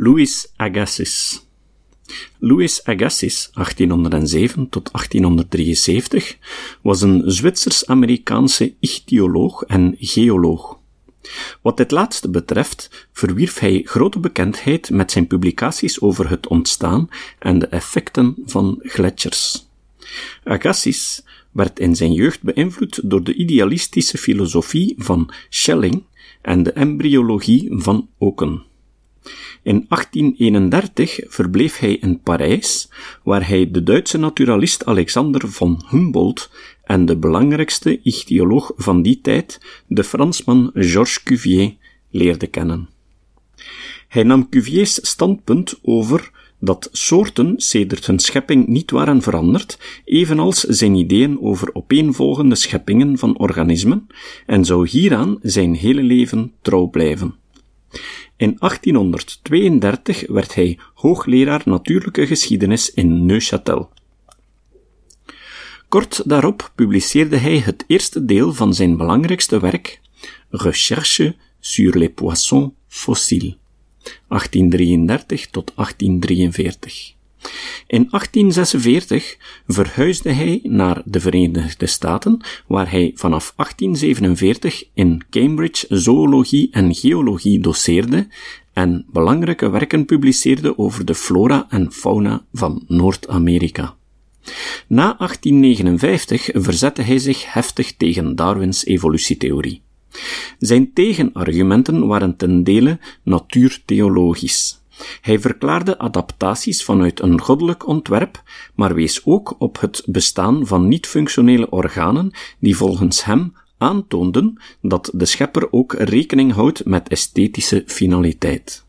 Louis Agassiz. Louis Agassiz, 1807 tot 1873, was een Zwitsers-Amerikaanse ichthyoloog en geoloog. Wat dit laatste betreft, verwierf hij grote bekendheid met zijn publicaties over het ontstaan en de effecten van gletsjers. Agassiz werd in zijn jeugd beïnvloed door de idealistische filosofie van Schelling en de embryologie van Oken. In 1831 verbleef hij in Parijs, waar hij de Duitse naturalist Alexander von Humboldt en de belangrijkste ichthyoloog van die tijd, de Fransman Georges Cuvier, leerde kennen. Hij nam Cuvier's standpunt over dat soorten sedert hun schepping niet waren veranderd, evenals zijn ideeën over opeenvolgende scheppingen van organismen, en zou hieraan zijn hele leven trouw blijven. In 1832 werd hij hoogleraar natuurlijke geschiedenis in Neuchâtel. Kort daarop publiceerde hij het eerste deel van zijn belangrijkste werk, Recherche sur les poissons fossiles, 1833 tot 1843. In 1846 verhuisde hij naar de Verenigde Staten, waar hij vanaf 1847 in Cambridge zoologie en geologie doseerde en belangrijke werken publiceerde over de flora en fauna van Noord-Amerika. Na 1859 verzette hij zich heftig tegen Darwins evolutietheorie. Zijn tegenargumenten waren ten dele natuurtheologisch. Hij verklaarde adaptaties vanuit een goddelijk ontwerp, maar wees ook op het bestaan van niet-functionele organen die volgens hem aantoonden dat de schepper ook rekening houdt met esthetische finaliteit.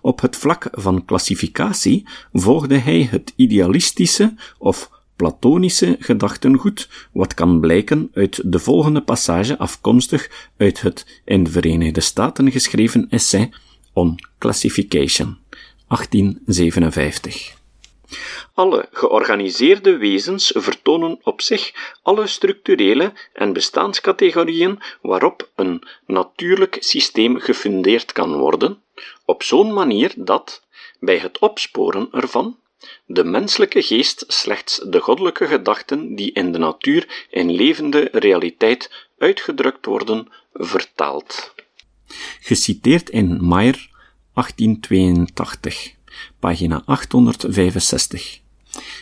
Op het vlak van klassificatie volgde hij het idealistische of platonische gedachtengoed, wat kan blijken uit de volgende passage afkomstig uit het in de Verenigde Staten geschreven essay on Classification, 1857. Alle georganiseerde wezens vertonen op zich alle structurele en bestaanscategorieën waarop een natuurlijk systeem gefundeerd kan worden, op zo'n manier dat, bij het opsporen ervan, de menselijke geest slechts de goddelijke gedachten die in de natuur in levende realiteit uitgedrukt worden, vertaalt. Geciteerd in Meyer 1882, pagina 865.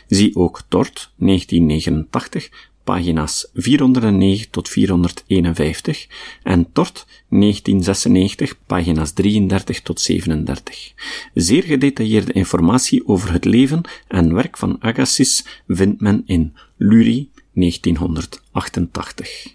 Zie ook Tort 1989, pagina's 409 tot 451 en Tort 1996, pagina's 33 tot 37. Zeer gedetailleerde informatie over het leven en werk van Agassiz vindt men in Lurie 1988.